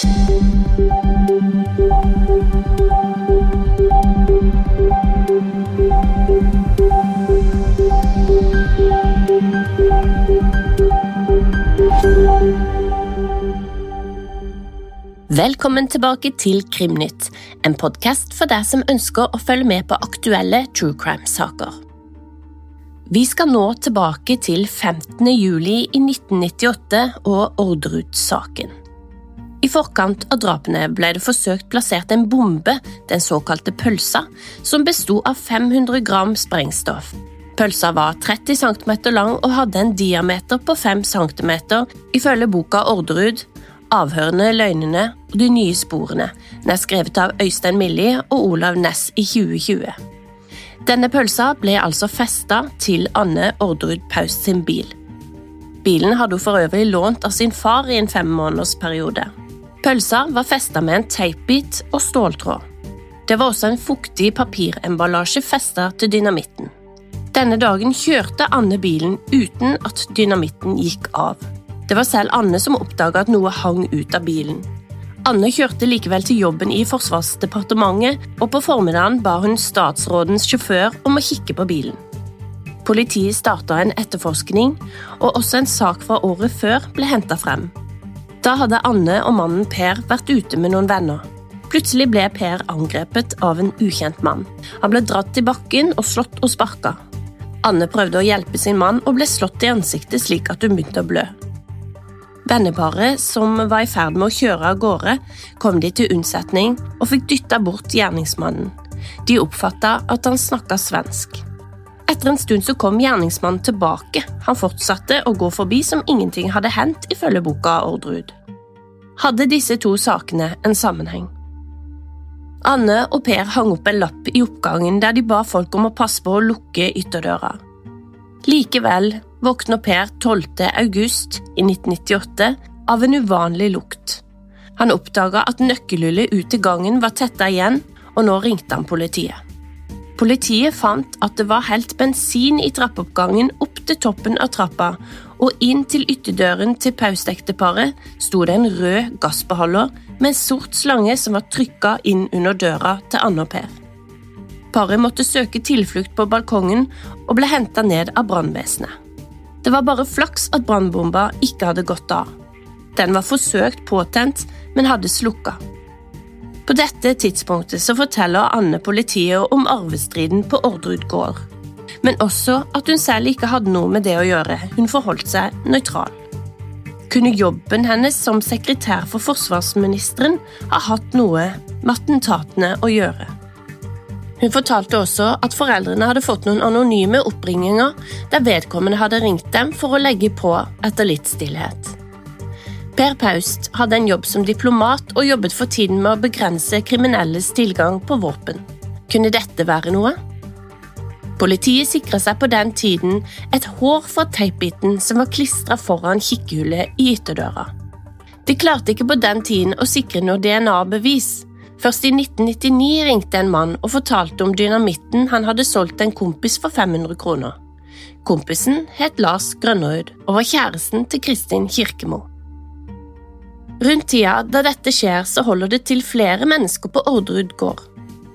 Velkommen tilbake til Krimnytt, en podkast for deg som ønsker å følge med på aktuelle true crime-saker. Vi skal nå tilbake til 15. juli i 1998 og Orderud-saken. I forkant av drapene ble det forsøkt plassert en bombe, den såkalte pølsa, som besto av 500 gram sprengstoff. Pølsa var 30 cm lang og hadde en diameter på 5 cm, ifølge boka Orderud, Avhørene, løgnene og de nye sporene, den er skrevet av Øystein Millie og Olav Næss i 2020. Denne pølsa ble altså festa til Anne Orderud Paus sin bil. Bilen hadde hun for øvrig lånt av sin far i en femmånedersperiode. Pølsa var festa med en teipbit og ståltråd. Det var også en fuktig papiremballasje festa til dynamitten. Denne dagen kjørte Anne bilen uten at dynamitten gikk av. Det var selv Anne som oppdaga at noe hang ut av bilen. Anne kjørte likevel til jobben i Forsvarsdepartementet, og på formiddagen ba hun statsrådens sjåfør om å kikke på bilen. Politiet starta en etterforskning, og også en sak fra året før ble henta frem. Da hadde Anne og mannen Per vært ute med noen venner. Plutselig ble Per angrepet av en ukjent mann. Han ble dratt til bakken og slått og sparka. Anne prøvde å hjelpe sin mann og ble slått i ansiktet slik at hun begynte å blø. Venneparet, som var i ferd med å kjøre av gårde, kom de til unnsetning og fikk dytta bort gjerningsmannen. De oppfatta at han snakka svensk. Etter en stund så kom gjerningsmannen tilbake. Han fortsatte å gå forbi som ingenting hadde hendt, ifølge boka Ordrud. Hadde disse to sakene en sammenheng? Anne og Per hang opp en lapp i oppgangen der de ba folk om å passe på å lukke ytterdøra. Likevel våkner Per 12. august i 1998 av en uvanlig lukt. Han oppdaga at nøkkelhullet ut til gangen var tetta igjen, og nå ringte han politiet. Politiet fant at det var helt bensin i trappeoppgangen opp til toppen av trappa, og inn til ytterdøren til paustekteparet sto det en rød gassbeholder med en sort slange som var trykka inn under døra til Anne og Per. Paret måtte søke tilflukt på balkongen og ble henta ned av brannvesenet. Det var bare flaks at brannbomba ikke hadde gått av. Den var forsøkt påtent, men hadde slukka. På dette tidspunktet så forteller Anne politiet om arvestriden på Orderud gård, men også at hun selv ikke hadde noe med det å gjøre, hun forholdt seg nøytral. Kunne jobben hennes som sekretær for forsvarsministeren ha hatt noe med attentatene å gjøre? Hun fortalte også at foreldrene hadde fått noen anonyme oppringinger der vedkommende hadde ringt dem for å legge på etter litt stillhet. Per Paust hadde en jobb som diplomat og jobbet for tiden med å begrense kriminelles tilgang på våpen. Kunne dette være noe? Politiet sikra seg på den tiden et hår fra teipbiten som var klistra foran kikkehullet i ytterdøra. De klarte ikke på den tiden å sikre noe DNA-bevis, Først i 1999 ringte en mann og fortalte om dynamitten han hadde solgt en kompis for 500 kroner. Kompisen het Lars Grønnerud og var kjæresten til Kristin Kirkemo. Rundt tida da dette skjer, så holder det til flere mennesker på Orderud gård.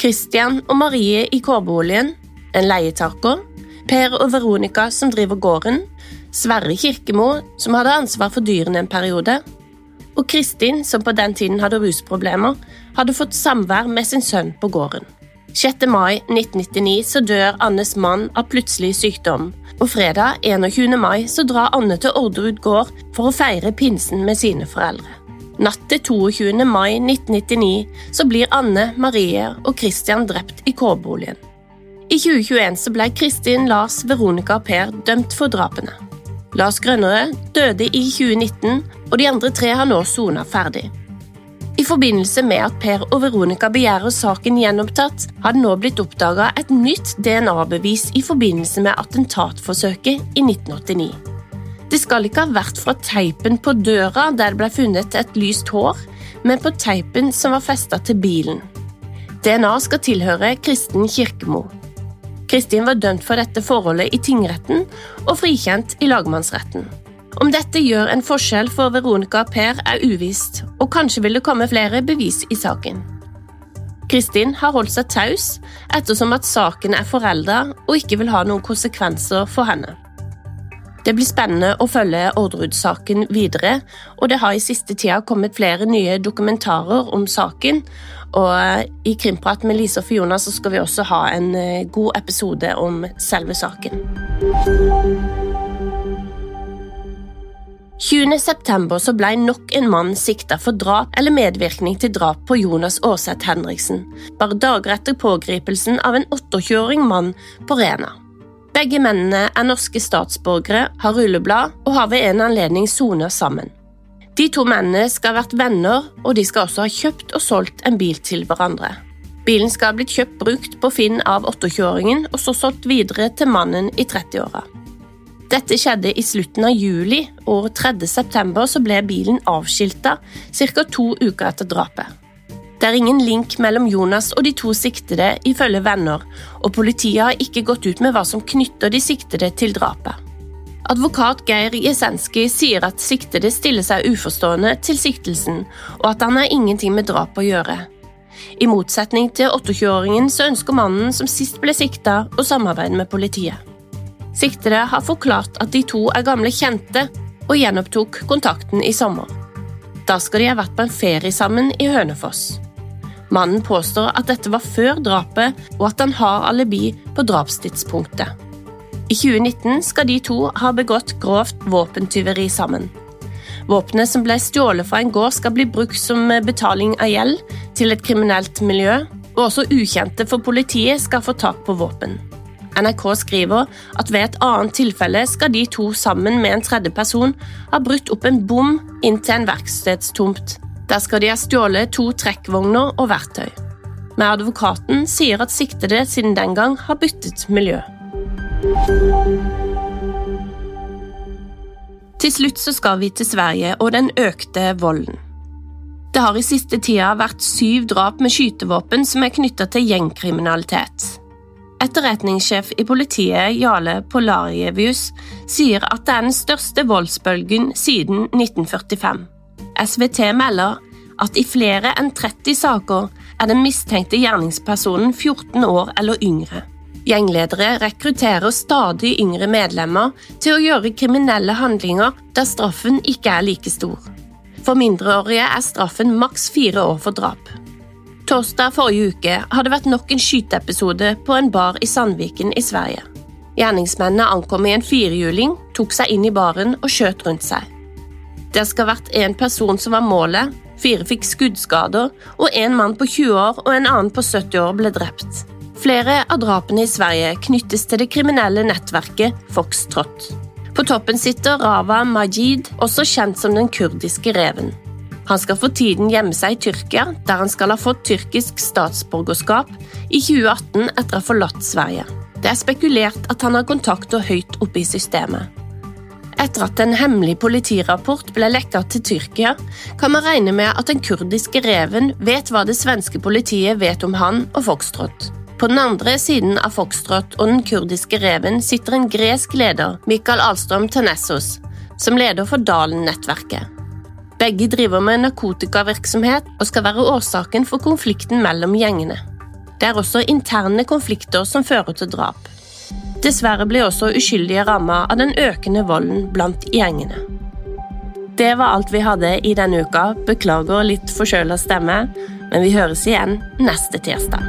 Christian og Marie i kårboligen, en leietaker, Per og Veronica som driver gården, Sverre Kirkemo som hadde ansvar for dyrene en periode, og Kristin, som på den tiden hadde rusproblemer, hadde fått samvær med sin sønn på gården. 6. mai 1999 så dør Annes mann av plutselig sykdom, og fredag 21. mai så drar Anne til Orderud gård for å feire pinsen med sine foreldre. Natt til 22. mai 1999 så blir Anne, Marie og Christian drept i kårboligen. I 2021 så ble Kristin, Lars, Veronica og Per dømt for drapene. Lars Grønnere døde i 2019, og de andre tre har nå sona ferdig. I forbindelse med at Per og Veronica begjærer saken gjenopptatt, har det nå blitt oppdaga et nytt DNA-bevis i forbindelse med attentatforsøket i 1989. Det skal ikke ha vært fra teipen på døra der det ble funnet et lyst hår, men på teipen som var festa til bilen. DNA skal tilhøre Kristen Kirkemo. Kristin var dømt for dette forholdet i tingretten og frikjent i lagmannsretten. Om dette gjør en forskjell for Veronica og Per er uvisst, og kanskje vil det komme flere bevis i saken. Kristin har holdt seg taus ettersom at saken er forelda og ikke vil ha noen konsekvenser for henne. Det blir spennende å følge Orderud-saken videre, og det har i siste tida kommet flere nye dokumentarer om saken. Og eh, i Krimprat med Lise og Fiona så skal vi også ha en eh, god episode om selve saken. 20.9 ble nok en mann sikta for drap eller medvirkning til drap på Jonas Aarseth Henriksen, bare dager etter pågripelsen av en 28-åring mann på Rena. Begge mennene er norske statsborgere, har rulleblad og har ved en anledning sonet sammen. De to mennene skal ha vært venner, og de skal også ha kjøpt og solgt en bil til hverandre. Bilen skal ha blitt kjøpt brukt på Finn av 28-åringen og så solgt videre til mannen i 30-åra. Dette skjedde i slutten av juli, og 3. september ble bilen avskilta ca. to uker etter drapet. Det er ingen link mellom Jonas og de to siktede, ifølge venner, og politiet har ikke gått ut med hva som knytter de siktede til drapet. Advokat Geir Jesenski sier at siktede stiller seg uforstående til siktelsen, og at han har ingenting med drap å gjøre. I motsetning til 28-åringen så ønsker mannen som sist ble sikta, å samarbeide med politiet. Siktede har forklart at de to er gamle kjente, og gjenopptok kontakten i sommer. Da skal de ha vært på en ferie sammen i Hønefoss. Mannen påstår at dette var før drapet, og at han har alibi på drapstidspunktet. I 2019 skal de to ha begått grovt våpentyveri sammen. Våpenet som ble stjålet fra en gård, skal bli brukt som betaling av gjeld til et kriminelt miljø, og også ukjente for politiet skal få tak på våpen. NRK skriver at ved et annet tilfelle skal de to sammen med en tredje person ha brutt opp en bom inn til en verkstedstomt. Der skal de ha stjålet to trekkvogner og verktøy. Men advokaten sier at siktede siden den gang har byttet miljø. Til slutt så skal vi til Sverige og den økte volden. Det har i siste tida vært syv drap med skytevåpen som er knytta til gjengkriminalitet. Etterretningssjef i politiet Jale Polarjevius sier at det er den største voldsbølgen siden 1945. SVT melder at i flere enn 30 saker er den mistenkte gjerningspersonen 14 år eller yngre. Gjengledere rekrutterer stadig yngre medlemmer til å gjøre kriminelle handlinger der straffen ikke er like stor. For mindreårige er straffen maks fire år for drap. Torsdag forrige uke har det vært nok en skyteepisode på en bar i Sandviken i Sverige. Gjerningsmennene ankom i en firehjuling, tok seg inn i baren og skjøt rundt seg. Det skal ha vært én person som var målet, fire fikk skuddskader, og en mann på 20 år og en annen på 70 år ble drept. Flere av drapene i Sverige knyttes til det kriminelle nettverket Foxtrot. På toppen sitter Rava Majid, også kjent som den kurdiske reven. Han skal for tiden gjemme seg i Tyrkia, der han skal ha fått tyrkisk statsborgerskap i 2018 etter å ha forlatt Sverige. Det er spekulert at han har kontakter høyt oppe i systemet. Etter at en hemmelig politirapport ble lekka til Tyrkia, kan man regne med at den kurdiske reven vet hva det svenske politiet vet om han og Foxtrot. På den andre siden av Foxtrot og den kurdiske reven sitter en gresk leder, Mikael Alstrøm Tanessos, som leder for Dalen-nettverket. Begge driver med narkotikavirksomhet og skal være årsaken for konflikten mellom gjengene. Det er også interne konflikter som fører til drap. Dessverre ble også uskyldige rammet av den økende volden blant gjengene. Det var alt vi hadde i denne uka. Beklager litt forkjøla stemme, men vi høres igjen neste tirsdag.